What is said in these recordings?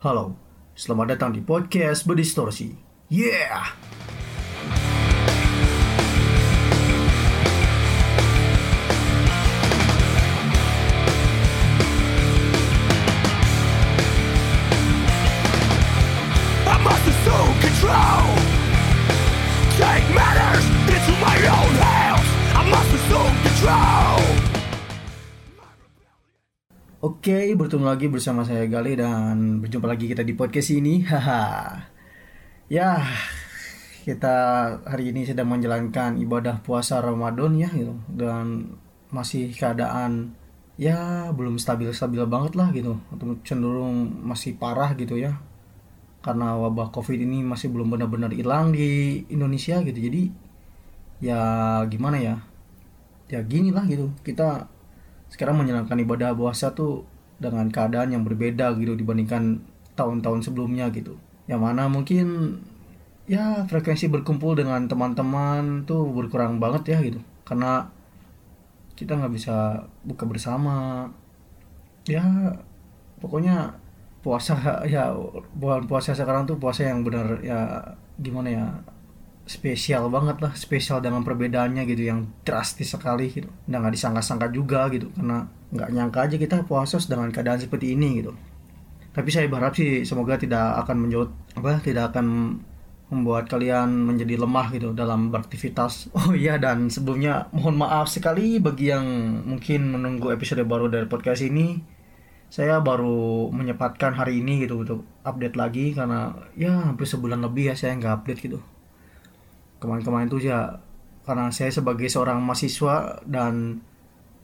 Halo, selamat datang di podcast Berdistorsi. Yeah! Oke, bertemu lagi bersama saya Gali dan berjumpa lagi kita di podcast ini. Haha. ya, kita hari ini sedang menjalankan ibadah puasa Ramadan ya gitu. Dan masih keadaan ya belum stabil-stabil banget lah gitu. Atau cenderung masih parah gitu ya. Karena wabah covid ini masih belum benar-benar hilang di Indonesia gitu. Jadi ya gimana ya? Ya gini lah gitu. Kita sekarang menjalankan ibadah puasa tuh dengan keadaan yang berbeda gitu dibandingkan tahun-tahun sebelumnya gitu. Yang mana mungkin ya frekuensi berkumpul dengan teman-teman tuh berkurang banget ya gitu. Karena kita nggak bisa buka bersama. Ya pokoknya puasa ya bulan puasa sekarang tuh puasa yang benar ya gimana ya spesial banget lah spesial dengan perbedaannya gitu yang drastis sekali gitu. Dan nggak disangka-sangka juga gitu karena nggak nyangka aja kita puasa dengan keadaan seperti ini gitu. Tapi saya berharap sih semoga tidak akan menjauh apa tidak akan membuat kalian menjadi lemah gitu dalam beraktivitas. Oh iya dan sebelumnya mohon maaf sekali bagi yang mungkin menunggu episode baru dari podcast ini. Saya baru menyempatkan hari ini gitu untuk update lagi karena ya hampir sebulan lebih ya saya nggak update gitu kemarin-kemarin tuh ya karena saya sebagai seorang mahasiswa dan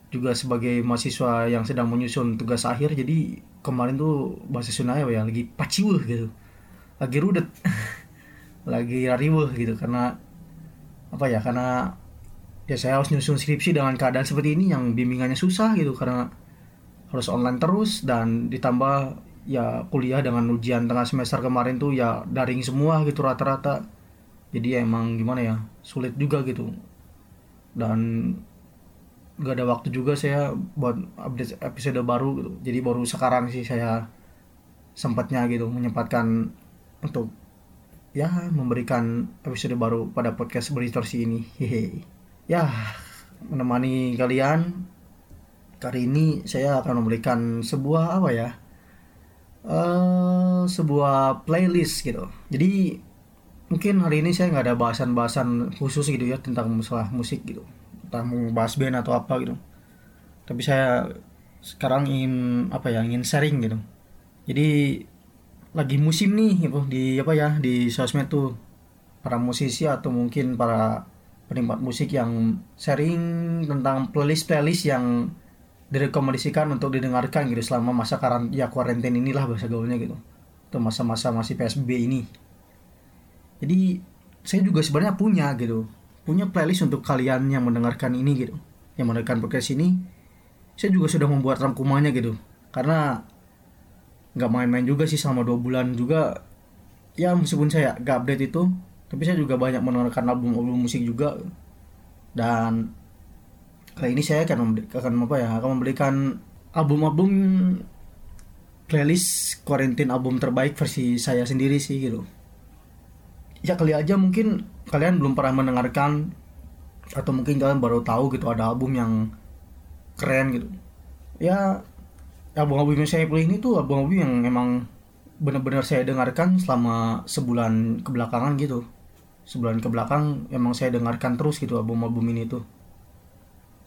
juga sebagai mahasiswa yang sedang menyusun tugas akhir jadi kemarin tuh bahasa Sunda ya lagi paciwuh gitu. Lagi rudet. Lagi rariwuh gitu karena apa ya karena ya saya harus nyusun skripsi dengan keadaan seperti ini yang bimbingannya susah gitu karena harus online terus dan ditambah ya kuliah dengan ujian tengah semester kemarin tuh ya daring semua gitu rata-rata jadi emang gimana ya sulit juga gitu. Dan gak ada waktu juga saya buat update episode baru gitu. Jadi baru sekarang sih saya sempatnya gitu menyempatkan untuk ya memberikan episode baru pada podcast berdistorsi ini. Hehe. Ya menemani kalian kali ini saya akan memberikan sebuah apa ya eh sebuah playlist gitu. Jadi mungkin hari ini saya nggak ada bahasan-bahasan khusus gitu ya tentang masalah musik gitu. Mau bahas band atau apa gitu. Tapi saya sekarang ingin apa ya ingin sharing gitu. Jadi lagi musim nih gitu di apa ya di sosmed tuh. Para musisi atau mungkin para penikmat musik yang sharing tentang playlist playlist yang direkomendasikan untuk didengarkan gitu selama masa karan ya kuarantin inilah bahasa gaulnya gitu. Atau masa-masa masih PSBB ini jadi saya juga sebenarnya punya gitu. Punya playlist untuk kalian yang mendengarkan ini gitu. Yang mendengarkan podcast ini saya juga sudah membuat rangkumannya gitu. Karena nggak main-main juga sih selama dua bulan juga. Ya meskipun saya gak update itu tapi saya juga banyak mendengarkan album-album musik juga. Dan kali ini saya akan memberi- akan apa ya akan memberikan album-album playlist quarantine album terbaik versi saya sendiri sih gitu ya kali aja mungkin kalian belum pernah mendengarkan atau mungkin kalian baru tahu gitu ada album yang keren gitu. Ya album-album yang saya pilih ini tuh album-album yang emang benar-benar saya dengarkan selama sebulan kebelakangan gitu. Sebulan ke belakang emang saya dengarkan terus gitu album-album ini tuh.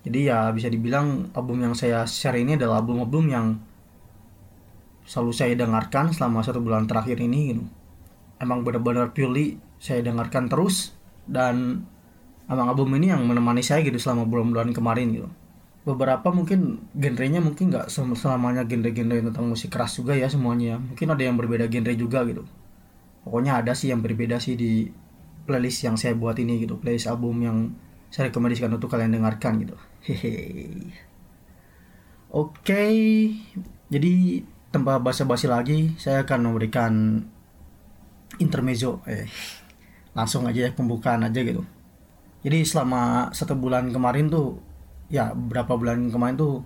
Jadi ya bisa dibilang album yang saya share ini adalah album-album yang selalu saya dengarkan selama satu bulan terakhir ini gitu emang benar-benar purely saya dengarkan terus dan emang album ini yang menemani saya gitu selama bulan-bulan kemarin gitu. Beberapa mungkin genrenya mungkin nggak sel- selamanya genre-genre tentang musik keras juga ya semuanya. Mungkin ada yang berbeda genre juga gitu. Pokoknya ada sih yang berbeda sih di playlist yang saya buat ini gitu. Playlist album yang saya rekomendasikan untuk kalian dengarkan gitu. Hehe oke. Jadi tanpa basa-basi lagi saya akan memberikan intermezzo eh langsung aja ya pembukaan aja gitu jadi selama satu bulan kemarin tuh ya berapa bulan kemarin tuh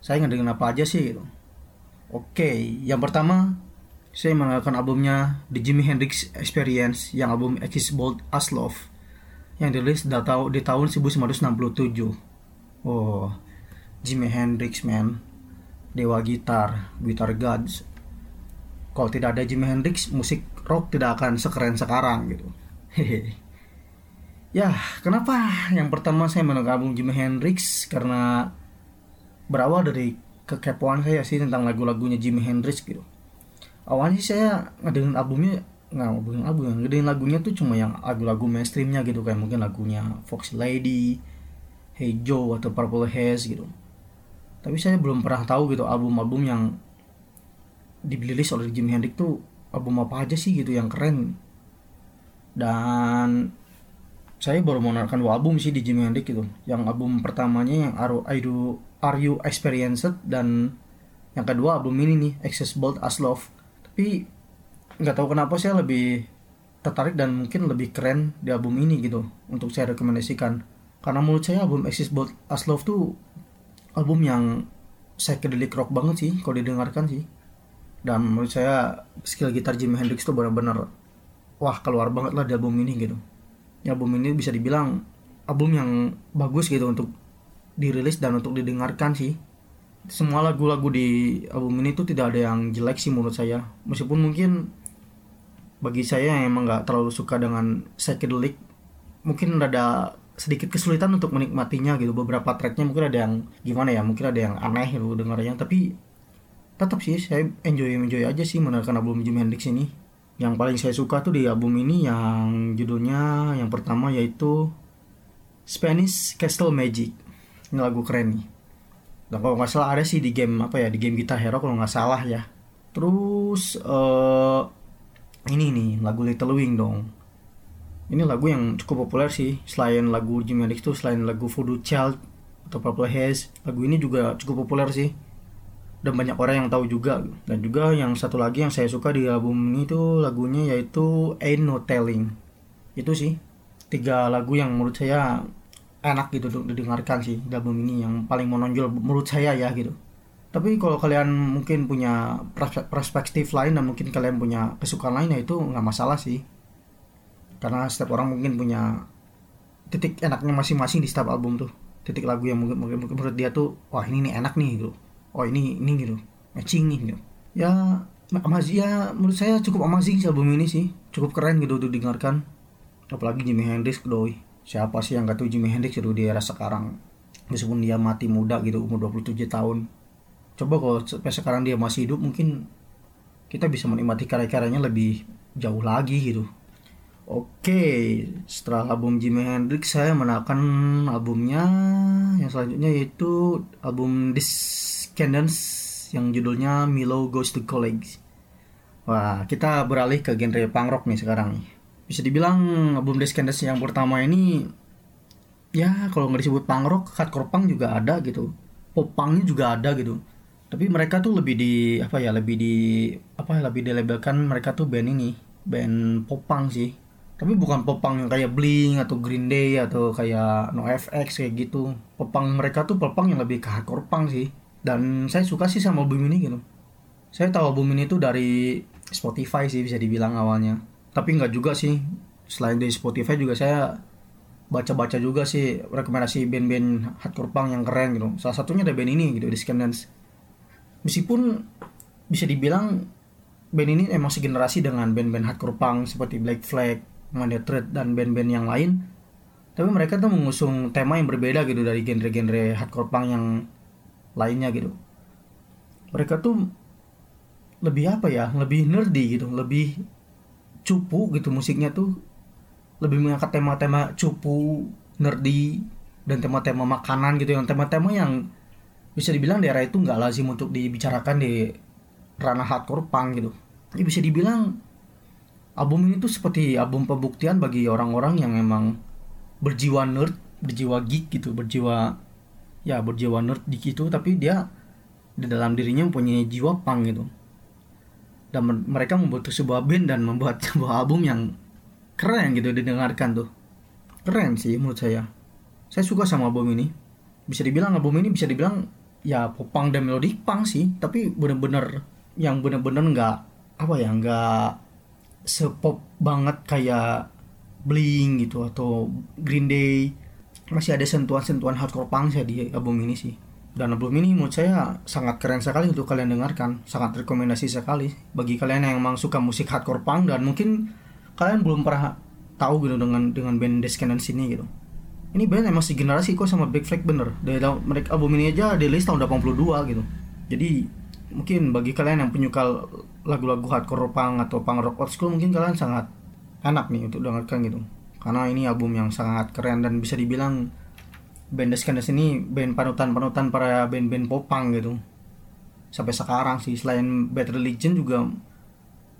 saya ngedengerin apa aja sih gitu oke yang pertama saya mengenalkan albumnya The Jimi Hendrix Experience yang album X is Bold as Love yang dirilis di tahun 1967. Oh, Jimi Hendrix man, dewa gitar, gitar gods. Kalau tidak ada Jimi Hendrix, musik rock tidak akan sekeren sekarang gitu. Ya, kenapa? Yang pertama saya mendengar album Jimi Hendrix karena berawal dari kekepoan saya sih tentang lagu-lagunya Jimi Hendrix gitu. Awalnya saya ngedengerin albumnya nggak ngomongin album ngedengerin lagunya tuh cuma yang lagu-lagu mainstreamnya gitu kayak mungkin lagunya Foxy Lady, Hey Joe atau Purple Haze gitu. Tapi saya belum pernah tahu gitu album-album yang dirilis oleh Jimi Hendrix tuh album apa aja sih gitu yang keren. Dan saya baru mengenalkan dua album sih di Jimi Hendrix gitu. Yang album pertamanya yang Are, Are, You, Are You Experienced dan yang kedua album ini nih Access Bold as Love. Tapi nggak tahu kenapa saya lebih tertarik dan mungkin lebih keren di album ini gitu untuk saya rekomendasikan. Karena menurut saya album Access Bold as Love tuh album yang psychedelic rock banget sih kalau didengarkan sih. Dan menurut saya skill gitar Jimi Hendrix tuh benar-benar wah keluar banget lah di album ini gitu. Ya, album ini bisa dibilang album yang bagus gitu untuk dirilis dan untuk didengarkan sih. Semua lagu-lagu di album ini tuh tidak ada yang jelek sih menurut saya. Meskipun mungkin bagi saya yang emang nggak terlalu suka dengan psychedelic mungkin ada sedikit kesulitan untuk menikmatinya gitu. Beberapa tracknya mungkin ada yang gimana ya mungkin ada yang aneh gitu dengarnya. Tapi tetap sih saya enjoy enjoy aja sih mendengarkan album Jimi Hendrix ini. Yang paling saya suka tuh di album ini yang judulnya yang pertama yaitu Spanish Castle Magic. Ini lagu keren nih. Dan kalau nggak salah ada sih di game apa ya di game Guitar Hero kalau nggak salah ya. Terus uh, ini nih lagu Little Wing dong. Ini lagu yang cukup populer sih. Selain lagu Jimi Hendrix tuh selain lagu Voodoo Child atau Purple Haze lagu ini juga cukup populer sih dan banyak orang yang tahu juga. Dan juga yang satu lagi yang saya suka di album ini tuh lagunya yaitu Ain't No Telling. Itu sih tiga lagu yang menurut saya enak gitu untuk didengarkan sih di album ini yang paling menonjol menurut saya ya gitu. Tapi kalau kalian mungkin punya perspektif lain dan mungkin kalian punya kesukaan lain ya itu nggak masalah sih. Karena setiap orang mungkin punya titik enaknya masing-masing di setiap album tuh. Titik lagu yang mungkin, mungkin menurut dia tuh wah ini nih enak nih gitu oh ini ini gitu. Matching nih gitu. Ya amazing ya menurut saya cukup amazing sih album ini sih. Cukup keren gitu untuk didengarkan. Apalagi Jimi Hendrix doi. Siapa sih yang gak tahu Jimi Hendrix itu di era sekarang? Meskipun dia mati muda gitu umur 27 tahun. Coba kalau sampai sekarang dia masih hidup mungkin kita bisa menikmati karya-karyanya lebih jauh lagi gitu. Oke, setelah album Jimi Hendrix saya menakan albumnya. Yang selanjutnya yaitu album This Candence yang judulnya Milo Goes to College. Wah, kita beralih ke genre punk rock nih sekarang. Bisa dibilang album Descendants yang pertama ini ya kalau nggak disebut punk rock, hardcore punk juga ada gitu. Pop punknya juga ada gitu. Tapi mereka tuh lebih di apa ya, lebih di apa ya, lebih dilabelkan mereka tuh band ini, band pop punk sih. Tapi bukan pop punk yang kayak Blink atau Green Day atau kayak NoFX kayak gitu. Pop punk mereka tuh pop punk yang lebih ke hardcore punk sih dan saya suka sih sama album ini gitu. Saya tahu album ini tuh dari Spotify sih bisa dibilang awalnya. Tapi nggak juga sih. Selain dari Spotify juga saya baca-baca juga sih rekomendasi band-band hardcore punk yang keren gitu. Salah satunya ada band ini gitu Descendants meskipun bisa dibilang band ini emang segenerasi dengan band-band hardcore punk seperti Black Flag, Monday dan band-band yang lain. Tapi mereka tuh mengusung tema yang berbeda gitu dari genre-genre hardcore punk yang lainnya gitu. Mereka tuh lebih apa ya? Lebih nerdy gitu lebih cupu gitu musiknya tuh. Lebih mengangkat tema-tema cupu nerdy dan tema-tema makanan gitu. Yang tema-tema yang bisa dibilang daerah itu nggak lazim untuk dibicarakan di ranah hardcore punk gitu. Jadi bisa dibilang album ini tuh seperti album pembuktian bagi orang-orang yang memang berjiwa nerd berjiwa geek gitu berjiwa ya berjiwa nerd di situ tapi dia di dalam dirinya mempunyai jiwa punk gitu. Dan mereka membuat sebuah band dan membuat sebuah album yang keren gitu didengarkan tuh. Keren sih menurut saya. Saya suka sama album ini. Bisa dibilang album ini bisa dibilang ya popang dan melodi punk sih tapi bener-bener yang bener-bener nggak apa ya nggak sepop banget kayak Blink gitu atau Green Day masih ada sentuhan-sentuhan hardcore punk saya di album ini sih. Dan album ini menurut saya sangat keren sekali untuk kalian dengarkan. Sangat rekomendasi sekali bagi kalian yang memang suka musik hardcore punk dan mungkin kalian belum pernah tahu gitu dengan dengan band Descendants ini gitu. Ini band emang generasi kok sama Black Flag bener. Dari mereka album ini aja rilis tahun 82 gitu. Jadi mungkin bagi kalian yang penyuka lagu-lagu hardcore punk atau punk rock old school mungkin kalian sangat enak nih untuk dengarkan gitu karena ini album yang sangat keren dan bisa dibilang band Descendants ini band panutan-panutan para band-band popang gitu. Sampai sekarang sih selain Bad Religion juga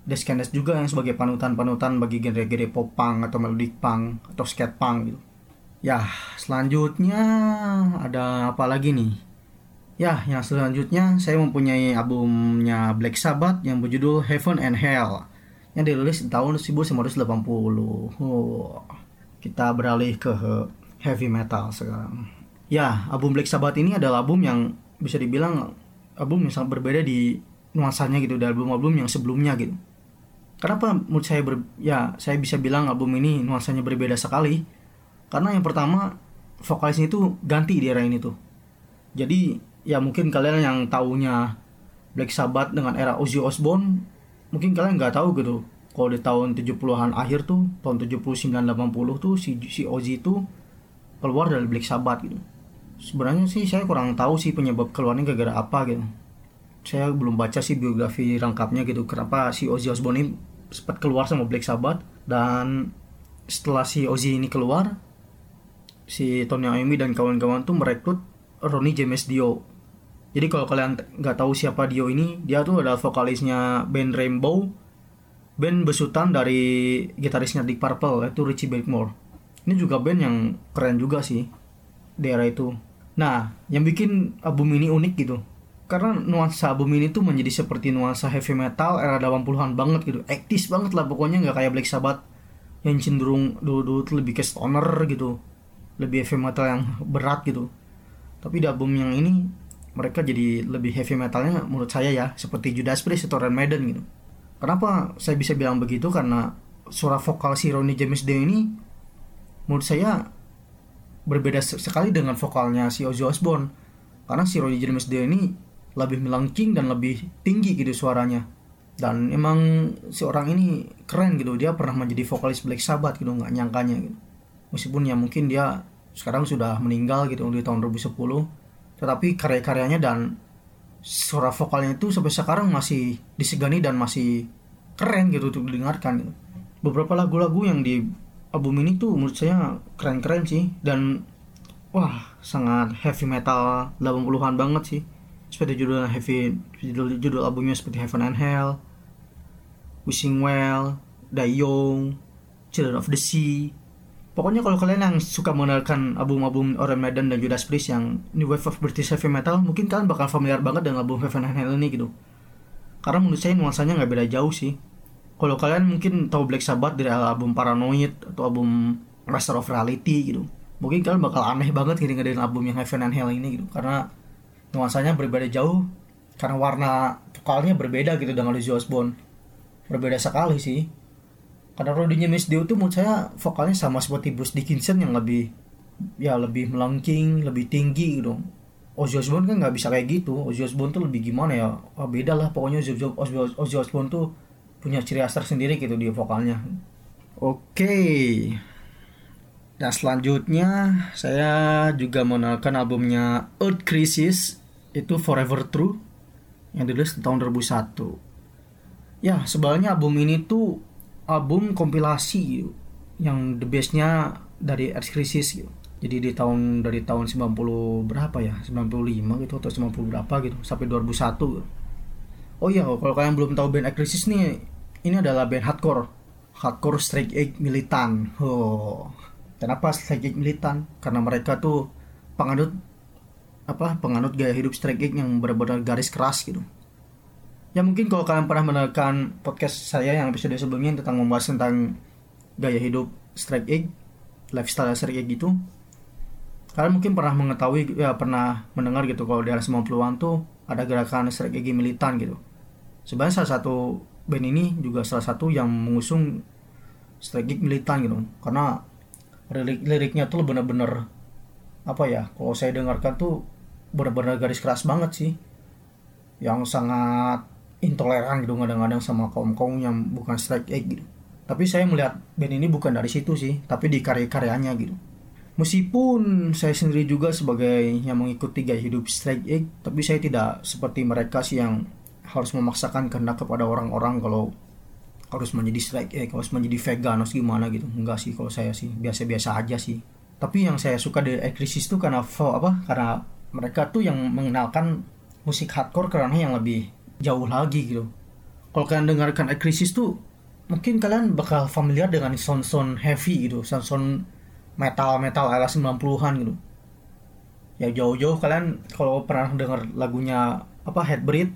Descendants juga yang sebagai panutan-panutan bagi genre-genre popang atau melodic punk atau skate punk gitu. Ya selanjutnya ada apa lagi nih? Ya yang selanjutnya saya mempunyai albumnya Black Sabbath yang berjudul Heaven and Hell yang dirilis di tahun 1980. Oh, kita beralih ke heavy metal sekarang. Ya, album Black Sabbath ini adalah album yang bisa dibilang album yang sangat berbeda di nuansanya gitu dari album-album yang sebelumnya gitu. Kenapa menurut saya ber, ya saya bisa bilang album ini nuansanya berbeda sekali? Karena yang pertama vokalisnya itu ganti di era ini tuh. Jadi ya mungkin kalian yang taunya Black Sabbath dengan era Ozzy Osbourne mungkin kalian nggak tahu gitu kalau di tahun 70-an akhir tuh tahun 79 80 tuh si si Ozzy itu keluar dari Black Sabbath gitu. Sebenarnya sih saya kurang tahu sih penyebab keluarnya gara-gara apa gitu. Saya belum baca sih biografi lengkapnya gitu kenapa si Ozzy Osbourne ini sempat keluar sama Black Sabbath. Dan setelah si Ozzy ini keluar si Tony Iommi dan kawan-kawan tuh merekrut Ronnie James Dio jadi kalau kalian nggak tahu siapa Dio ini, dia tuh adalah vokalisnya band Rainbow, band besutan dari gitarisnya Deep Purple yaitu Richie Blackmore. Ini juga band yang keren juga sih di era itu. Nah, yang bikin album ini unik gitu. Karena nuansa album ini tuh menjadi seperti nuansa heavy metal era 80-an banget gitu. Ektis banget lah pokoknya nggak kayak Black Sabbath yang cenderung dulu-dulu tuh lebih ke stoner gitu. Lebih heavy metal yang berat gitu. Tapi di album yang ini mereka jadi lebih heavy metalnya menurut saya ya seperti Judas Priest atau Iron Maiden gitu. Kenapa saya bisa bilang begitu? Karena suara vokal si Ronnie James Dio ini menurut saya berbeda sekali dengan vokalnya si Ozzy Osbourne. Karena si Ronnie James Dio ini lebih melengking dan lebih tinggi gitu suaranya. Dan emang si orang ini keren gitu. Dia pernah menjadi vokalis Black Sabbath gitu nggak nyangkanya gitu. Meskipun ya mungkin dia sekarang sudah meninggal gitu di tahun 2010 tetapi karya-karyanya dan suara vokalnya itu sampai sekarang masih disegani dan masih keren gitu untuk didengarkan gitu. beberapa lagu-lagu yang di album ini tuh menurut saya keren-keren sih dan wah sangat heavy metal 80-an banget sih seperti judul heavy judul judul albumnya seperti Heaven and Hell Wishing Well Die Young Children of the Sea Pokoknya kalau kalian yang suka mengenalkan album-album Iron Maiden dan Judas Priest yang New Wave of British Heavy Metal, mungkin kalian bakal familiar banget dengan album Heaven and Hell ini gitu. Karena menurut saya nuansanya nggak beda jauh sih. Kalau kalian mungkin tahu Black Sabbath dari album Paranoid atau album Master of Reality gitu, mungkin kalian bakal aneh banget gitu dengerin album yang Heaven and Hell ini gitu. Karena nuansanya berbeda jauh, karena warna vokalnya berbeda gitu dengan Ozzy Osbourne. Berbeda sekali sih karena Rodney James Dio tuh menurut saya vokalnya sama seperti Bruce Dickinson yang lebih ya lebih melengking lebih tinggi gitu. Ozzy Osbourne kan nggak bisa kayak gitu. Ozzy Osbourne tuh lebih gimana ya? Oh, beda lah pokoknya Ozzy, Ozzy, Osbourne tuh punya ciri khas tersendiri gitu di vokalnya. Oke. Nah selanjutnya saya juga mengenalkan albumnya Earth Crisis itu Forever True yang dirilis tahun 2001 ya sebenarnya album ini tuh album kompilasi gitu, yang the bestnya dari Earth Crisis gitu. Jadi di tahun dari tahun 90 berapa ya? 95 gitu atau 90 berapa gitu sampai 2001 gitu. Oh iya, kalau kalian belum tahu band Earth Crisis nih, ini adalah band hardcore. Hardcore strike egg militan. Oh. Kenapa strike egg militan? Karena mereka tuh penganut apa? Penganut gaya hidup strike egg yang benar-benar garis keras gitu Ya mungkin kalau kalian pernah mendengarkan podcast saya yang episode sebelumnya tentang membahas tentang gaya hidup strike egg, lifestyle strike egg gitu. Kalian mungkin pernah mengetahui ya pernah mendengar gitu kalau di era 90-an tuh ada gerakan strike egg militan gitu. Sebenarnya salah satu band ini juga salah satu yang mengusung strategi militan gitu karena lirik liriknya tuh bener-bener apa ya kalau saya dengarkan tuh bener-bener garis keras banget sih yang sangat intoleran gitu kadang-kadang sama kaum kaum yang bukan strike egg gitu. Tapi saya melihat band ini bukan dari situ sih tapi di karya-karyanya gitu. Meskipun saya sendiri juga sebagai yang mengikuti gaya hidup strike egg tapi saya tidak seperti mereka sih yang harus memaksakan kehendak kepada orang-orang kalau harus menjadi strike egg harus menjadi vegan harus gimana gitu. Enggak sih kalau saya sih biasa-biasa aja sih. Tapi yang saya suka dari Ekrisis tuh karena apa karena mereka tuh yang mengenalkan musik hardcore karena yang lebih jauh lagi gitu kalau kalian dengarkan Ekrisis tuh mungkin kalian bakal familiar dengan sound-sound heavy gitu sound-sound metal-metal era 90-an gitu ya jauh-jauh kalian kalau pernah dengar lagunya apa Headbreed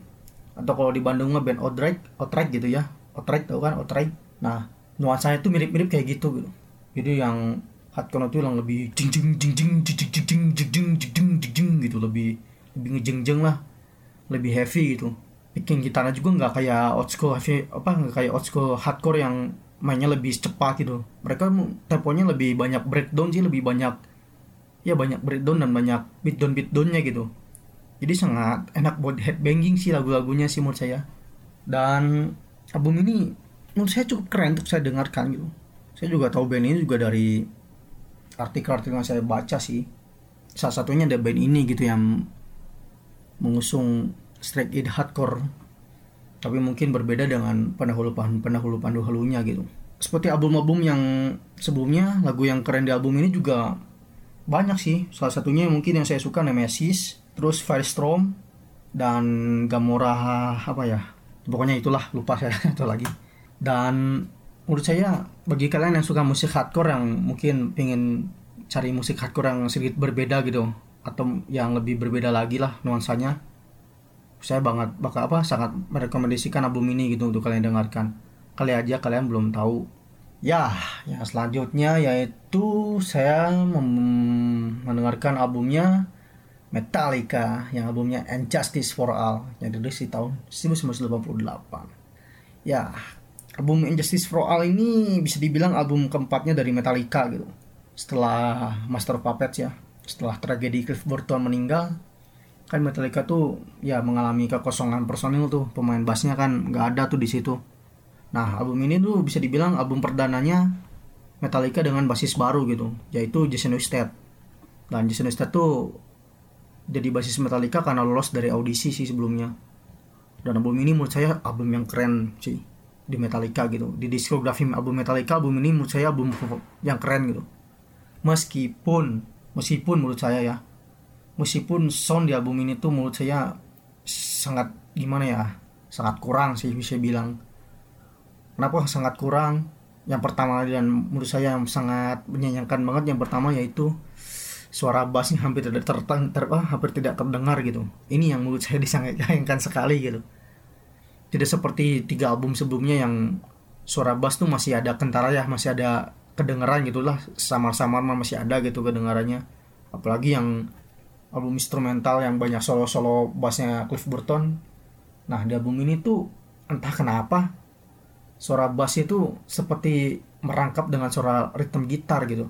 atau kalau di Bandung band Outright Outright gitu ya Outright tau kan Outright nah nuansanya tuh mirip-mirip kayak gitu gitu jadi yang hardcore itu yang lebih jing jing jing jing jing jing jing jing jing jing gitu lebih lebih ngejeng-jeng lah lebih heavy gitu picking gitarnya juga nggak kayak old school heavy apa nggak kayak old school hardcore yang mainnya lebih cepat gitu. Mereka temponya lebih banyak breakdown sih lebih banyak ya banyak breakdown dan banyak beat down beat downnya gitu. Jadi sangat enak buat headbanging sih lagu-lagunya sih menurut saya. Dan album ini menurut saya cukup keren untuk saya dengarkan gitu. Saya juga tahu band ini juga dari artikel-artikel yang saya baca sih. Salah satunya ada band ini gitu yang mengusung straight edge hardcore tapi mungkin berbeda dengan pendahulu pendahulu pendahulunya gitu. Seperti album-album yang sebelumnya lagu yang keren di album ini juga banyak sih. Salah satunya mungkin yang saya suka Nemesis terus Firestorm dan Gamora apa ya pokoknya itulah lupa saya itu lagi. Dan menurut saya bagi kalian yang suka musik hardcore yang mungkin pengen cari musik hardcore yang sedikit berbeda gitu atau yang lebih berbeda lagi lah nuansanya saya banget bakal apa sangat merekomendasikan album ini gitu untuk kalian dengarkan. Kali aja kalian belum tahu. Ya yang selanjutnya yaitu saya mendengarkan albumnya Metallica yang albumnya Injustice for All yang dirilis di tahun 1988 ya album Injustice for All ini bisa dibilang album keempatnya dari Metallica gitu. Setelah Master Puppets ya, setelah tragedi Cliff Burton meninggal, kan Metallica tuh ya mengalami kekosongan personil tuh, pemain bassnya kan nggak ada tuh di situ. Nah album ini tuh bisa dibilang album perdananya Metallica dengan basis baru gitu, yaitu Jason Newsted. Dan Jason Newsted tuh jadi basis Metallica karena lolos dari audisi sih sebelumnya. Dan album ini menurut saya album yang keren sih di Metallica gitu di diskografi album Metallica album ini menurut saya album yang keren gitu meskipun meskipun menurut saya ya meskipun sound di album ini tuh menurut saya sangat gimana ya sangat kurang sih bisa bilang. Kenapa sangat kurang? Yang pertama dan menurut saya yang sangat menyayangkan banget yang pertama yaitu suara bassnya hampir tidak ter, ter, ter, hampir tidak terdengar gitu. Ini yang menurut saya disayangkan sekali gitu. Tidak seperti tiga album sebelumnya yang suara bass tuh masih ada kentara ya masih ada kedengaran gitulah samar-samar masih ada gitu kedengarannya. Apalagi yang album instrumental yang banyak solo-solo bassnya Cliff Burton. Nah di album ini tuh entah kenapa suara bass itu seperti merangkap dengan suara ritme gitar gitu.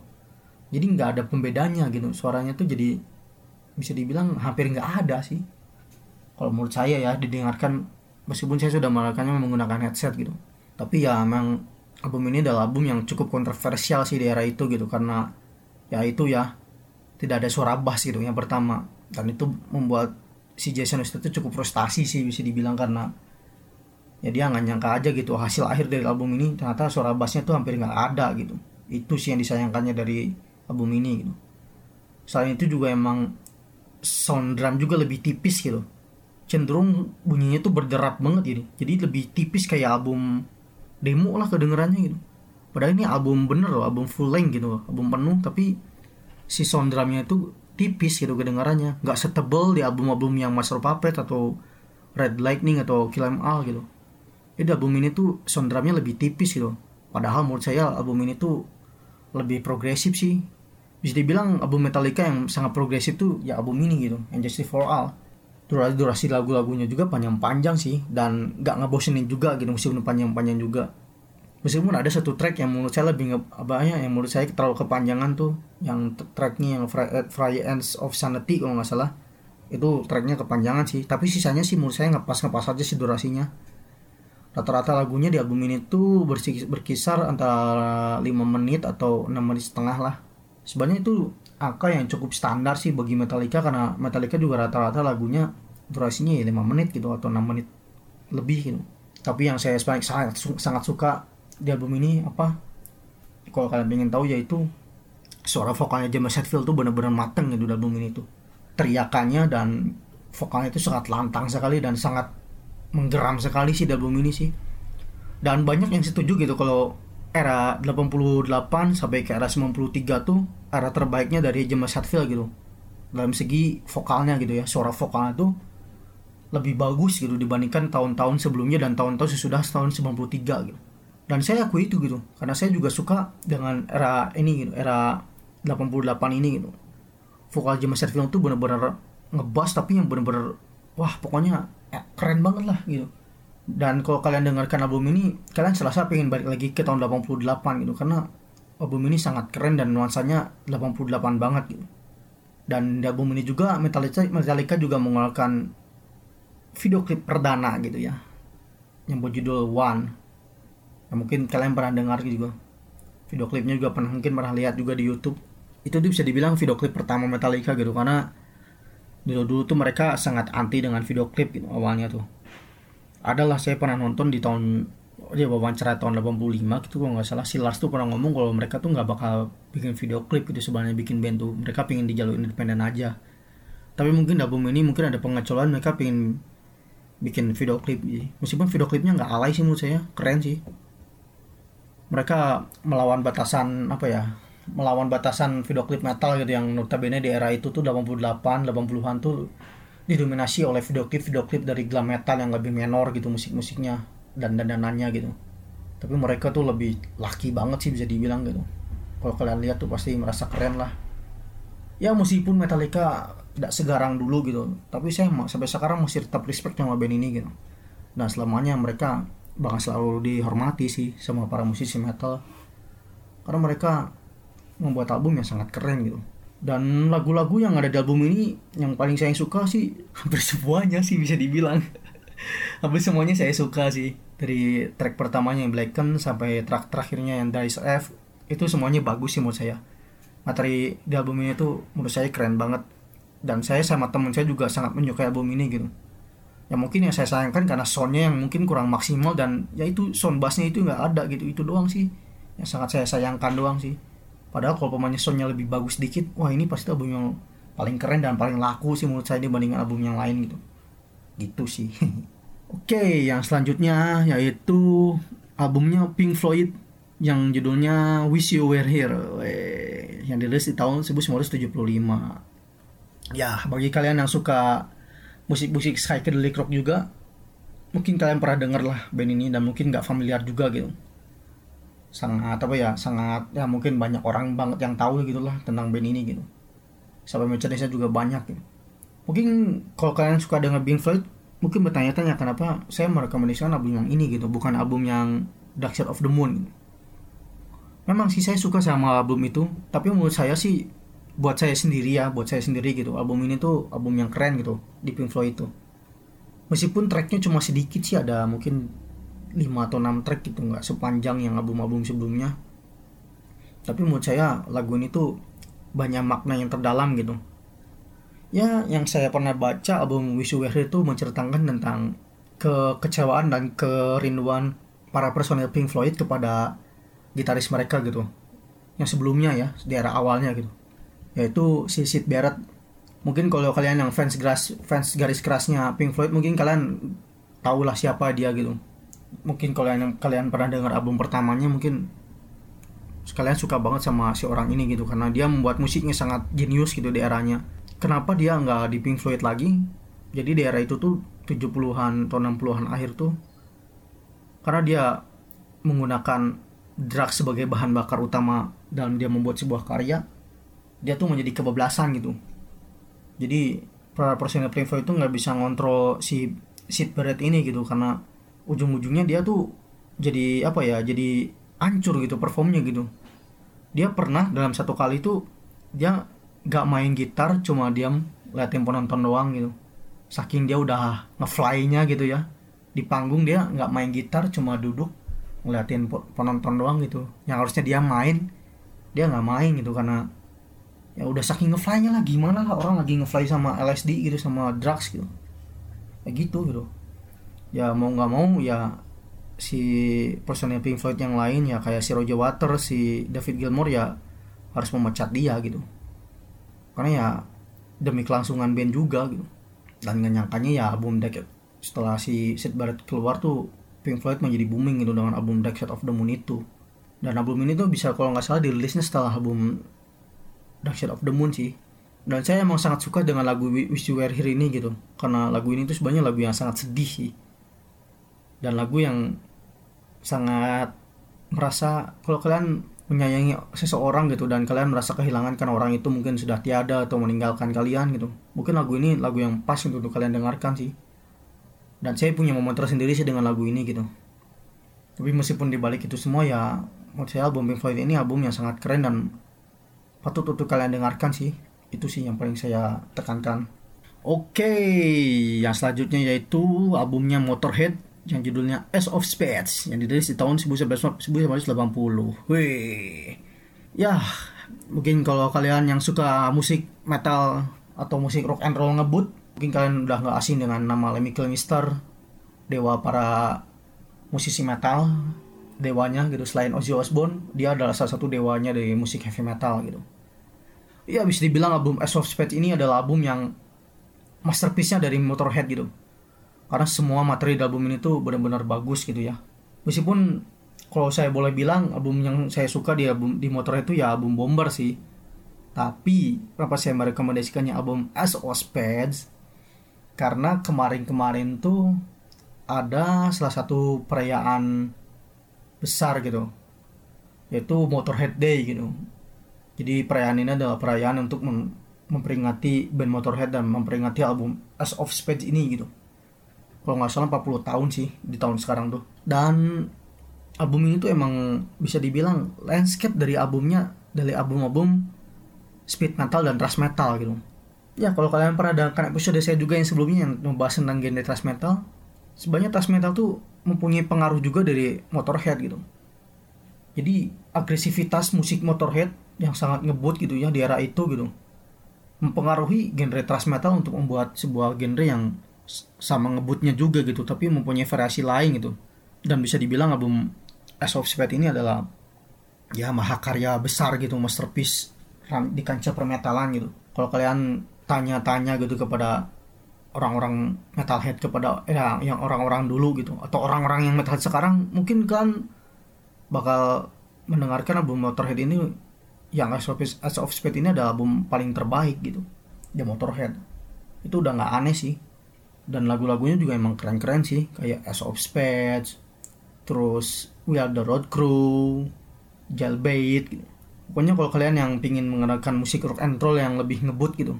Jadi nggak ada pembedanya gitu. Suaranya tuh jadi bisa dibilang hampir nggak ada sih. Kalau menurut saya ya didengarkan meskipun saya sudah melakukannya menggunakan headset gitu. Tapi ya emang album ini adalah album yang cukup kontroversial sih di era itu gitu. Karena ya itu ya tidak ada suara bass gitu yang pertama. Dan itu membuat si Jason Newsted itu cukup frustasi sih bisa dibilang karena ya dia nggak nyangka aja gitu hasil akhir dari album ini ternyata suara bassnya tuh hampir nggak ada gitu. Itu sih yang disayangkannya dari album ini gitu. Selain itu juga emang sound drum juga lebih tipis gitu. Cenderung bunyinya tuh berderat banget gitu. Jadi lebih tipis kayak album demo lah kedengerannya gitu. Padahal ini album bener loh album full length gitu album penuh tapi si sound drumnya itu tipis gitu kedengarannya. Nggak setebel di album-album yang Master Puppet atau Red Lightning atau Kill Em All gitu. Jadi album ini tuh sound drumnya lebih tipis gitu. Padahal menurut saya album ini tuh lebih progresif sih. Bisa dibilang album Metallica yang sangat progresif tuh ya album ini gitu Justice for All. Durasi durasi lagu-lagunya juga panjang-panjang sih dan nggak ngebosenin juga gitu meskipun panjang-panjang juga meskipun ada satu track yang menurut saya lebih nge, apa ya yang menurut saya terlalu kepanjangan tuh yang tracknya yang Fry, eh, Fry Ends of Sanity kalau nggak salah itu tracknya kepanjangan sih. Tapi sisanya sih menurut saya ngepas ngepas aja sih durasinya. Rata-rata lagunya di album ini tuh berkisar antara 5 menit atau 6 menit setengah lah. Sebenarnya itu angka yang cukup standar sih bagi Metallica karena Metallica juga rata-rata lagunya durasinya ya 5 menit gitu atau 6 menit lebih gitu. Tapi yang saya sangat sangat suka di album ini apa kalau kalian pengen tahu yaitu suara vokalnya James Hetfield tuh benar-benar mateng gitu di album ini tuh. Teriakannya dan vokalnya itu sangat lantang sekali dan sangat menggeram sekali sih di album ini sih. Dan banyak yang setuju gitu kalau era 88 sampai ke era 93 tuh era terbaiknya dari James Hetfield gitu. Dalam segi vokalnya gitu ya suara vokalnya tuh lebih bagus gitu dibandingkan tahun-tahun sebelumnya dan tahun-tahun sesudah tahun 93 gitu dan saya akui itu gitu. Karena saya juga suka dengan era ini gitu era 88 ini gitu. Vokal James Hetfield tuh bener-bener ngebas tapi yang bener-bener wah pokoknya eh, keren banget lah gitu. Dan kalau kalian dengarkan album ini kalian serasa pengen balik lagi ke tahun 88 gitu. Karena album ini sangat keren dan nuansanya 88 banget gitu. Dan di album ini juga Metallica Metallica juga mengeluarkan video klip perdana gitu ya. Yang berjudul One ya, mungkin kalian pernah dengar juga. Video klipnya juga pernah mungkin pernah lihat juga di YouTube. Itu tuh bisa dibilang video klip pertama Metallica gitu karena dulu dulu tuh mereka sangat anti dengan video klip gitu awalnya tuh. Adalah saya pernah nonton di tahun dia wawancara tahun 85 gitu kalau nggak salah. Si Lars tuh pernah ngomong kalau mereka tuh nggak bakal bikin video klip gitu sebenarnya bikin band tuh. Mereka pengen di jalur independen aja. Tapi mungkin album ini mungkin ada pengecualian mereka pengen bikin video klip. Meskipun video klipnya nggak alay sih menurut saya keren sih mereka melawan batasan apa ya melawan batasan video klip metal gitu yang notabene di era itu tuh 88 80-an tuh didominasi oleh video klip video klip dari glam metal yang lebih menor gitu musik-musiknya dan dandanannya gitu. Tapi mereka tuh lebih laki banget sih bisa dibilang gitu. Kalau kalian lihat tuh pasti merasa keren lah. Ya meskipun Metallica tidak segarang dulu gitu tapi saya sampai sekarang masih tetap respect sama band ini gitu. Dan selamanya mereka bakal selalu dihormati sih sama para musisi metal. Karena mereka membuat album yang sangat keren gitu. Dan lagu-lagu yang ada di album ini yang paling saya suka sih hampir semuanya sih bisa dibilang. Hampir semuanya saya suka sih. Dari track pertamanya yang Blacken sampai track terakhirnya yang Dice F itu semuanya bagus sih menurut saya. Materi di album ini tuh menurut saya keren banget. Dan saya sama temen saya juga sangat menyukai album ini gitu ya mungkin yang saya sayangkan karena soundnya yang mungkin kurang maksimal dan ya itu sound bassnya itu nggak ada gitu itu doang sih. Yang sangat saya sayangkan doang sih. Padahal kalau pemainnya soundnya lebih bagus dikit wah ini pasti album yang paling keren dan paling laku sih menurut saya dibandingkan album yang lain gitu. Gitu sih. Oke yang selanjutnya yaitu albumnya Pink Floyd yang judulnya Wish You Were Here. Yang dirilis di tahun 1975 ya bagi kalian yang suka musik-musik psychedelic rock juga mungkin kalian pernah denger lah band ini dan mungkin nggak familiar juga gitu. Sangat apa ya sangat ya mungkin banyak orang banget yang tahu gitu lah tentang band ini gitu. Sampai merchandise juga banyak gitu. Mungkin kalau kalian suka dengan Pink Floyd mungkin bertanya-tanya kenapa saya merekomendasikan album yang ini gitu bukan album yang Dark Side of the Moon gitu. memang sih saya suka sama album itu tapi menurut saya sih buat saya sendiri ya buat saya sendiri gitu. Album ini tuh album yang keren gitu di Pink Floyd itu. Meskipun tracknya cuma sedikit sih ada mungkin 5 atau 6 track gitu nggak sepanjang yang album-album sebelumnya. Tapi menurut saya lagu ini tuh banyak makna yang terdalam gitu. Ya yang saya pernah baca album Wish You Were Here itu menceritakan tentang kekecewaan dan kerinduan para personel Pink Floyd kepada gitaris mereka gitu. Yang sebelumnya ya di era awalnya gitu yaitu si Sid Barrett. Mungkin kalau kalian yang fans garis fans garis kerasnya Pink Floyd mungkin kalian tahulah siapa dia gitu. Mungkin kalau kalian kalian pernah dengar album pertamanya mungkin kalian suka banget sama si orang ini gitu karena dia membuat musiknya sangat jenius gitu di eranya. Kenapa dia nggak di Pink Floyd lagi? Jadi di era itu tuh 70-an atau 60-an akhir tuh karena dia menggunakan drugs sebagai bahan bakar utama dalam dia membuat sebuah karya dia tuh menjadi kebablasan gitu. Jadi para personil Floyd itu nggak bisa ngontrol si Sid Barrett ini gitu karena ujung-ujungnya dia tuh jadi apa ya jadi hancur gitu performnya gitu. Dia pernah dalam satu kali tuh dia nggak main gitar cuma diam liatin penonton doang gitu. Saking dia udah ngefly-nya gitu ya. Di panggung dia nggak main gitar cuma duduk ngeliatin penonton doang gitu. Yang harusnya dia main dia nggak main gitu karena ya udah saking ngefly-nya lah gimana lah orang lagi ngefly sama LSD gitu sama drugs gitu. Kayak gitu gitu. Ya mau nggak mau ya si personil Pink Floyd yang lain ya kayak si Roger Waters si David Gilmour ya harus memecat dia gitu. Karena ya demi kelangsungan band juga gitu. Dan gak nyangkanya ya album Decade setelah si Sid Barrett keluar tuh Pink Floyd menjadi booming gitu dengan album Dark Side of the Moon itu. Dan album ini tuh bisa kalau nggak salah dirilisnya setelah album Dark Side of the Moon sih. Dan saya emang sangat suka dengan lagu Wish You Were Here ini gitu. Karena lagu ini tuh sebenarnya lagu yang sangat sedih sih. Dan lagu yang sangat merasa kalau kalian menyayangi seseorang gitu dan kalian merasa kehilangan karena orang itu mungkin sudah tiada atau meninggalkan kalian gitu. Mungkin lagu ini lagu yang pas untuk, untuk kalian dengarkan sih. Dan saya punya momen tersendiri sih dengan lagu ini gitu. Tapi meskipun dibalik itu semua ya menurut saya album Pink Floyd ini album yang sangat keren dan patut untuk kalian dengarkan sih itu sih yang paling saya tekankan oke yang selanjutnya yaitu albumnya Motorhead yang judulnya Ace of Spades yang dirilis di tahun 1980. Wih. Ya, mungkin kalau kalian yang suka musik metal atau musik rock and roll ngebut, mungkin kalian udah nggak asing dengan nama Lemmy Kilmister, dewa para musisi metal, dewanya gitu selain Ozzy Osbourne, dia adalah salah satu dewanya dari musik heavy metal gitu. Ya bisa dibilang album Ace of Spades ini adalah album yang masterpiece-nya dari Motorhead gitu. Karena semua materi di album ini tuh benar-benar bagus gitu ya. Meskipun kalau saya boleh bilang album yang saya suka di album di motor itu ya album Bomber sih. Tapi kenapa saya merekomendasikannya album As of Spades? Karena kemarin-kemarin tuh ada salah satu perayaan besar gitu. Yaitu Motorhead Day gitu jadi perayaan ini adalah perayaan untuk mem memperingati band Motorhead dan memperingati album As of Spades ini gitu. Kalau nggak salah 40 tahun sih di tahun sekarang tuh. Dan album ini tuh emang bisa dibilang landscape dari albumnya dari album-album speed metal dan thrash metal gitu. Ya kalau kalian pernah dengarkan episode saya juga yang sebelumnya yang membahas tentang genre thrash metal sebenarnya thrash metal tuh mempunyai pengaruh juga dari Motorhead gitu. Jadi agresivitas musik Motorhead yang sangat ngebut gitu ya di era itu gitu. Mempengaruhi genre thrash metal untuk membuat sebuah genre yang sama ngebutnya juga gitu tapi mempunyai variasi lain gitu. Dan bisa dibilang album As of Spades ini adalah ya mahakarya besar gitu masterpiece di kancah permetalan gitu. Kalau kalian tanya-tanya gitu kepada orang-orang metalhead kepada ya, yang orang-orang dulu gitu atau orang-orang yang metalhead sekarang mungkin kan bakal mendengarkan album Motorhead ini yang As of, As of Spades ini adalah album paling terbaik gitu di Motorhead. Itu udah nggak aneh sih. Dan lagu-lagunya juga emang keren-keren sih kayak As of Spades terus We Are The Road Crew Jailbait gitu. pokoknya kalau kalian yang pingin mengenalkan musik rock and roll yang lebih ngebut gitu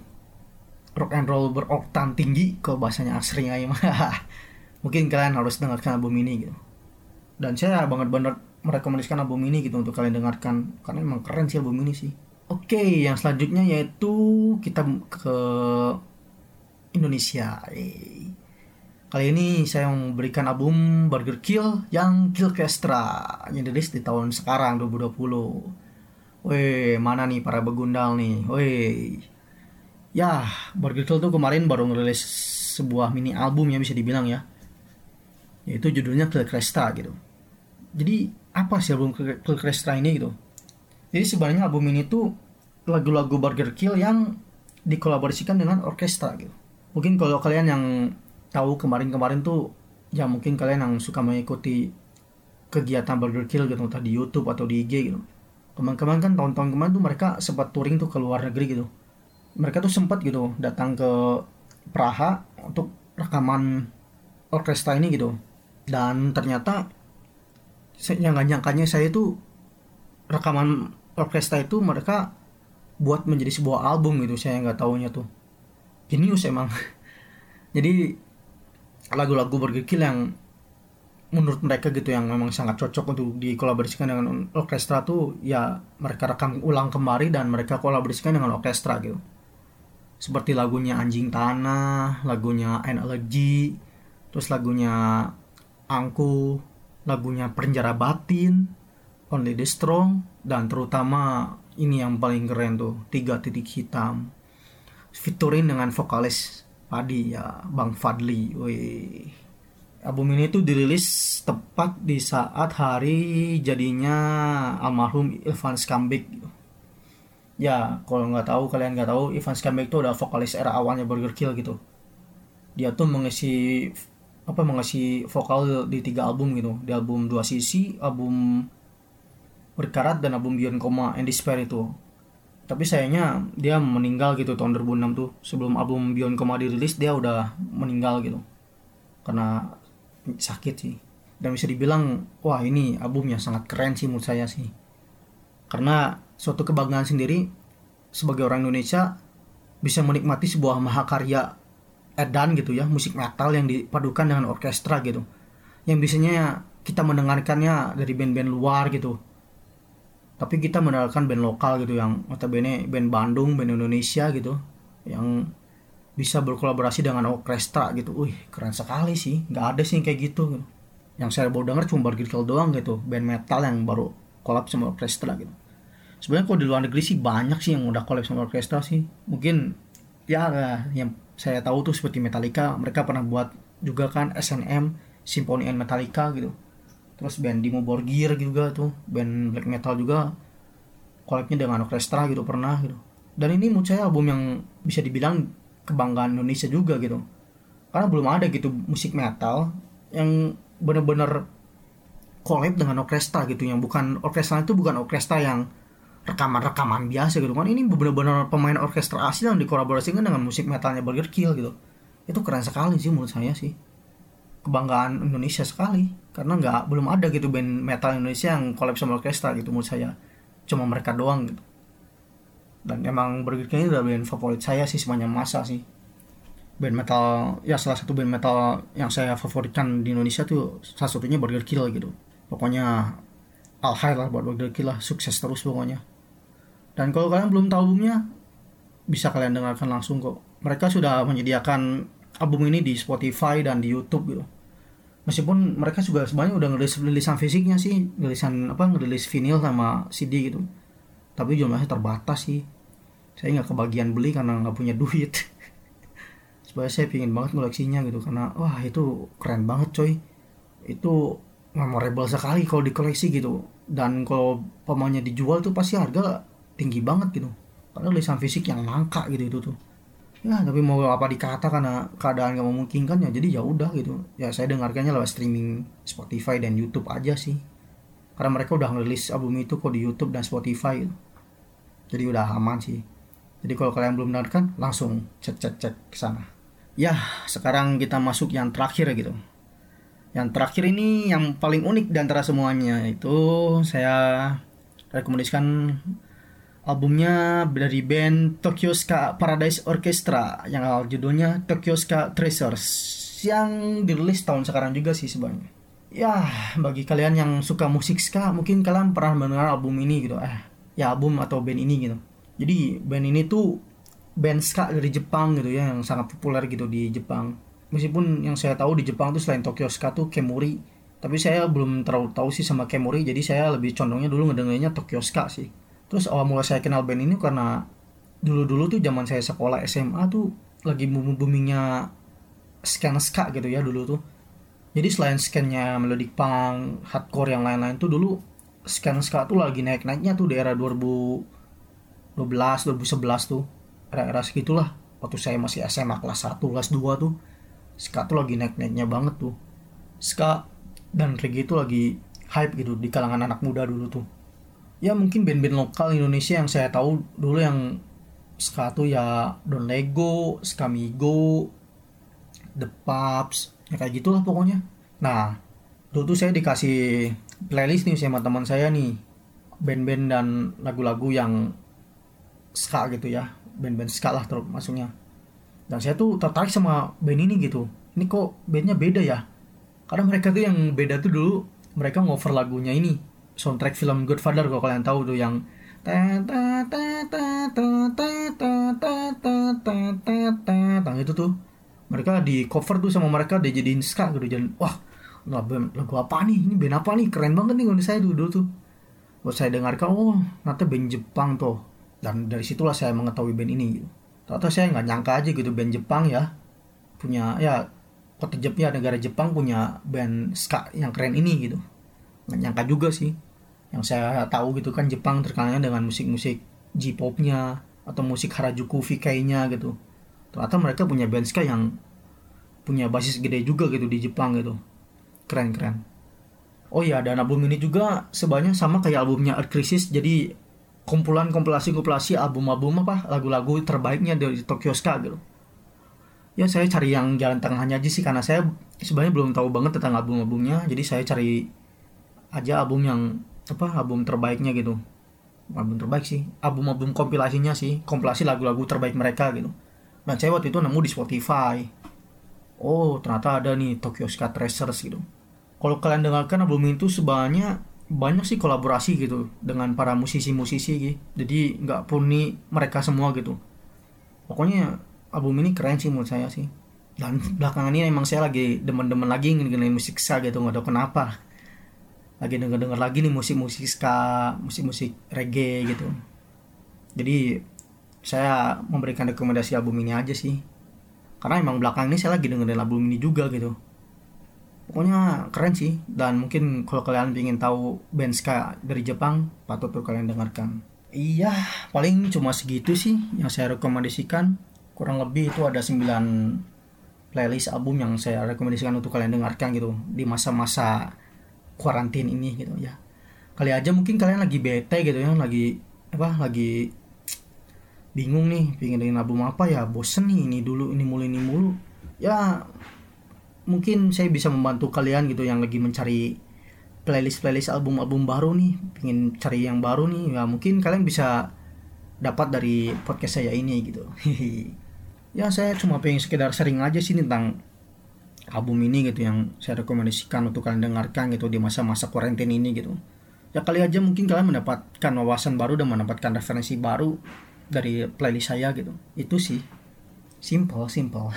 rock and roll beroktan tinggi kalau bahasanya asring mah mungkin kalian harus dengarkan album ini gitu. Dan saya banget banget merekomendasikan album ini gitu untuk kalian dengarkan karena emang keren sih album ini sih oke yang selanjutnya yaitu kita ke Indonesia. Kali ini saya memberikan album Burger Kill yang Killcastra yang dirilis di tahun sekarang 2020. Weh, mana nih para begundal nih? Weh. Ya, Burger Kill tuh kemarin baru ngerilis sebuah mini album yang bisa dibilang ya. Yaitu judulnya Killcastra gitu. Jadi, apa sih album Killcastra ini gitu? Jadi sebenarnya album ini tuh lagu-lagu Burger Kill yang dikolaborasikan dengan orkestra gitu. Mungkin kalau kalian yang tahu kemarin-kemarin tuh ya mungkin kalian yang suka mengikuti kegiatan Burger Kill gitu entah di YouTube atau di IG gitu. Kemarin-kemarin kan tahun-tahun kemarin tuh mereka sempat touring tuh ke luar negeri gitu. Mereka tuh sempat gitu datang ke Praha untuk rekaman orkestra ini gitu. Dan ternyata yang gak nyangkanya saya tuh rekaman orkestra itu mereka buat menjadi sebuah album gitu saya nggak tahunya tuh. Jenius emang. Jadi lagu-lagu Burger Kill yang menurut mereka gitu yang memang sangat cocok untuk dikolaborasikan dengan orkestra tuh ya mereka rekam ulang kembali dan mereka kolaborasikan dengan orkestra gitu. Seperti lagunya Anjing Tanah, lagunya Energy, terus lagunya Angku, lagunya Penjara Batin, Only the Strong, dan terutama ini yang paling keren tuh, Tiga Titik Hitam. Featuring dengan vokalis Padi ya, Bang Fadli. Wih. Album ini tuh dirilis tepat di saat hari jadinya almarhum Irfan Skambik ya kalau nggak tahu kalian nggak tahu Ivan Skambek itu udah vokalis era awalnya Burger Kill gitu dia tuh mengisi apa mengisi vokal di tiga album gitu. Di album dua sisi album berkarat dan album Beyond Coma and Despair itu. Tapi sayangnya dia meninggal gitu tahun 2006 tuh. Sebelum album Beyond Coma dirilis dia udah meninggal gitu. Karena sakit sih. Dan bisa dibilang wah ini album yang sangat keren sih menurut saya sih. Karena suatu kebanggaan sendiri sebagai orang Indonesia bisa menikmati sebuah mahakarya edan gitu ya musik metal yang dipadukan dengan orkestra gitu. Yang biasanya kita mendengarkannya dari band-band luar gitu. Tapi kita mendengarkan band lokal gitu yang notabene band Bandung band Indonesia gitu yang bisa berkolaborasi dengan orkestra gitu. Wih keren sekali sih. Nggak ada sih yang kayak gitu, yang saya baru dengar cuma Bargir doang gitu band metal yang baru kolab sama orkestra gitu. Sebenarnya kalau di luar negeri sih banyak sih yang udah collab sama orkestra sih. Mungkin ya yang saya tahu tuh seperti Metallica mereka pernah buat juga kan SNM Symphony and Metallica gitu. Terus band Dimo Borgir juga tuh band black metal juga collabnya dengan orkestra gitu pernah gitu. Dan ini menurut saya album yang bisa dibilang kebanggaan Indonesia juga gitu. Karena belum ada gitu musik metal yang bener-bener collab dengan orkestra gitu yang bukan orkestra itu bukan orkestra yang rekaman-rekaman biasa gitu kan. Ini benar-benar pemain orkestra asli yang dikolaborasikan dengan musik metalnya Burger Kill gitu. Itu keren sekali sih menurut saya sih. Kebanggaan Indonesia sekali. Karena nggak belum ada gitu band metal Indonesia yang collab sama orkestra gitu menurut saya. Cuma mereka doang gitu. Dan emang Burger Kill ini udah band favorit saya sih sepanjang masa sih. Band metal ya salah satu band metal yang saya favoritkan di Indonesia tuh salah satunya Burger Kill gitu. Pokoknya al lah buat Burger Kill lah. Sukses terus pokoknya dan kalau kalian belum tahu albumnya, bisa kalian dengarkan langsung kok. Mereka sudah menyediakan album ini di Spotify dan di YouTube gitu. Meskipun mereka juga sebenarnya udah ngerilis rilisan fisiknya sih, rilisan apa ngerilis vinyl sama CD gitu. Tapi jumlahnya terbatas sih. Saya nggak kebagian beli karena nggak punya duit. Sebenarnya saya pingin banget koleksinya gitu karena wah itu keren banget coy. Itu memorable sekali kalau dikoleksi gitu. Dan kalau pemainnya dijual tuh pasti harga tinggi banget gitu. Karena tulisan fisik yang langka gitu itu tuh. Ya tapi mau apa dikata karena keadaan gak memungkinkan ya jadi ya udah gitu. Ya saya dengarkannya lewat streaming Spotify dan YouTube aja sih. Karena mereka udah ngerilis album itu kok di YouTube dan Spotify gitu. jadi udah aman sih. Jadi kalau kalian belum dengarkan langsung cek cek cek ke sana. Ya sekarang kita masuk yang terakhir gitu. Yang terakhir ini yang paling unik di antara semuanya itu saya rekomendasikan albumnya dari band Tokyo Ska Paradise Orchestra yang judulnya Tokyo Ska Treasures yang dirilis tahun sekarang juga sih sebenarnya. Ya, bagi kalian yang suka musik ska, mungkin kalian pernah mendengar album ini gitu. Eh, ya album atau band ini gitu. Jadi band ini tuh band ska dari Jepang gitu ya yang sangat populer gitu di Jepang. Meskipun yang saya tahu di Jepang tuh selain Tokyo Ska tuh Kemuri, tapi saya belum terlalu tahu sih sama Kemuri, jadi saya lebih condongnya dulu ngedengerinnya Tokyo Ska sih terus awal mula saya kenal band ini karena dulu-dulu tuh zaman saya sekolah SMA tuh lagi booming boomingnya scan ska gitu ya dulu tuh. Jadi selain scannya melodic punk hardcore yang lain-lain tuh dulu scan ska tuh lagi naik-naiknya tuh di era 2012 2011 tuh. Era-era segitulah waktu saya masih SMA kelas 1 kelas 2 tuh. Ska tuh lagi naik-naiknya banget tuh. Ska dan reggae itu lagi hype gitu di kalangan anak muda dulu tuh ya mungkin band-band lokal Indonesia yang saya tahu dulu yang ska tuh ya Don Lego, Skamigo, The Pups, ya kayak gitulah pokoknya. Nah, dulu tuh saya dikasih playlist nih sama teman saya nih, band-band dan lagu-lagu yang ska gitu ya, band-band ska lah terus maksudnya. dan saya tuh tertarik sama band ini gitu ini kok bandnya beda ya karena mereka tuh yang beda tuh dulu mereka ngover lagunya ini soundtrack film Godfather kalau kalian tahu tuh yang tang itu tuh mereka di cover tuh sama mereka dia jadiin ska gitu jadi wah lagu, apa nih ini band apa nih keren banget nih kalau saya dulu, dulu tuh buat saya dengarkan oh ternyata band Jepang tuh dan dari situlah saya mengetahui band ini gitu. Ternyata saya nggak nyangka aja gitu band Jepang ya punya ya kota Jepang ya negara Jepang punya band ska yang keren ini gitu nggak nyangka juga sih. Yang saya tahu gitu kan Jepang terkenalnya dengan musik-musik J-popnya atau musik Harajuku VK-nya gitu. Ternyata mereka punya band ska yang punya basis gede juga gitu di Jepang gitu. Keren keren. Oh iya dan album ini juga sebanyak sama kayak albumnya Earth Crisis. Jadi kumpulan kompilasi kompilasi album-album apa lagu-lagu terbaiknya dari Tokyo Ska gitu. Ya saya cari yang jalan tengahnya aja sih karena saya sebenarnya belum tahu banget tentang album-albumnya. Jadi saya cari aja album yang apa album terbaiknya gitu. Album terbaik sih. Album-album kompilasinya sih. Kompilasi lagu-lagu terbaik mereka gitu. Dan saya waktu itu nemu di Spotify. Oh ternyata ada nih Tokyo Ska Tracers gitu. Kalau kalian dengarkan album itu sebanyak banyak sih kolaborasi gitu dengan para musisi-musisi gitu. Jadi nggak purni mereka semua gitu. Pokoknya album ini keren sih menurut saya sih. Dan belakangan ini emang saya lagi demen-demen lagi ngendengerin musik ska gitu nggak tahu kenapa lagi denger-denger lagi nih musik-musik ska, musik-musik reggae gitu. Jadi saya memberikan rekomendasi album ini aja sih. Karena emang belakang ini saya lagi dengerin album ini juga gitu. Pokoknya keren sih dan mungkin kalau kalian ingin tahu band ska dari Jepang patut tuh kalian dengarkan. Iya, paling cuma segitu sih yang saya rekomendasikan. Kurang lebih itu ada 9 playlist album yang saya rekomendasikan untuk kalian dengarkan gitu di masa-masa kuarantin ini gitu ya. Kali aja mungkin kalian lagi bete gitu ya lagi apa lagi bingung nih pengen dengan album apa ya bosen nih ini dulu ini mulu ini mulu. Ya mungkin saya bisa membantu kalian gitu yang lagi mencari playlist playlist album album baru nih pengen cari yang baru nih ya mungkin kalian bisa dapat dari podcast saya ini gitu. Ya saya cuma pengen sekedar sering aja sih tentang album ini gitu yang saya rekomendasikan untuk kalian dengarkan gitu di masa-masa quarantine ini gitu. Ya kali aja mungkin kalian mendapatkan wawasan baru dan mendapatkan referensi baru dari playlist saya gitu. Itu sih. Simple simple.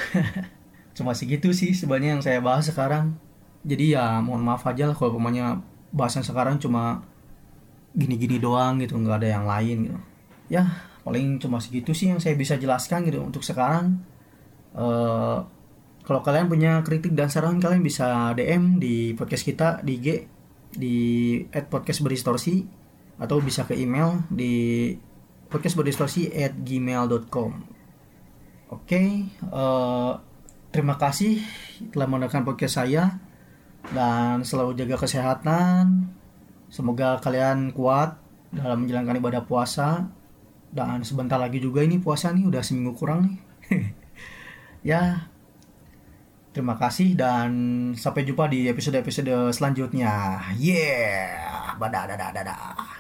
Cuma segitu sih sebenarnya yang saya bahas sekarang. Jadi ya mohon maaf aja lah kalau pemainnya bahasan sekarang cuma gini-gini doang gitu nggak ada yang lain gitu. Ya paling cuma segitu sih yang saya bisa jelaskan gitu untuk sekarang. Uh, kalau kalian punya kritik dan saran kalian bisa DM di podcast kita di IG di podcast berdistorsi atau bisa ke email di podcast berdistorsi at gmail.com oke okay, uh, eh, terima kasih telah mendengarkan podcast saya dan selalu jaga kesehatan. Semoga kalian kuat dalam menjalankan ibadah puasa. Dan sebentar lagi juga ini puasa nih udah seminggu kurang nih. Ya Terima kasih dan sampai jumpa di episode-episode selanjutnya. Yeah, dadah dadah.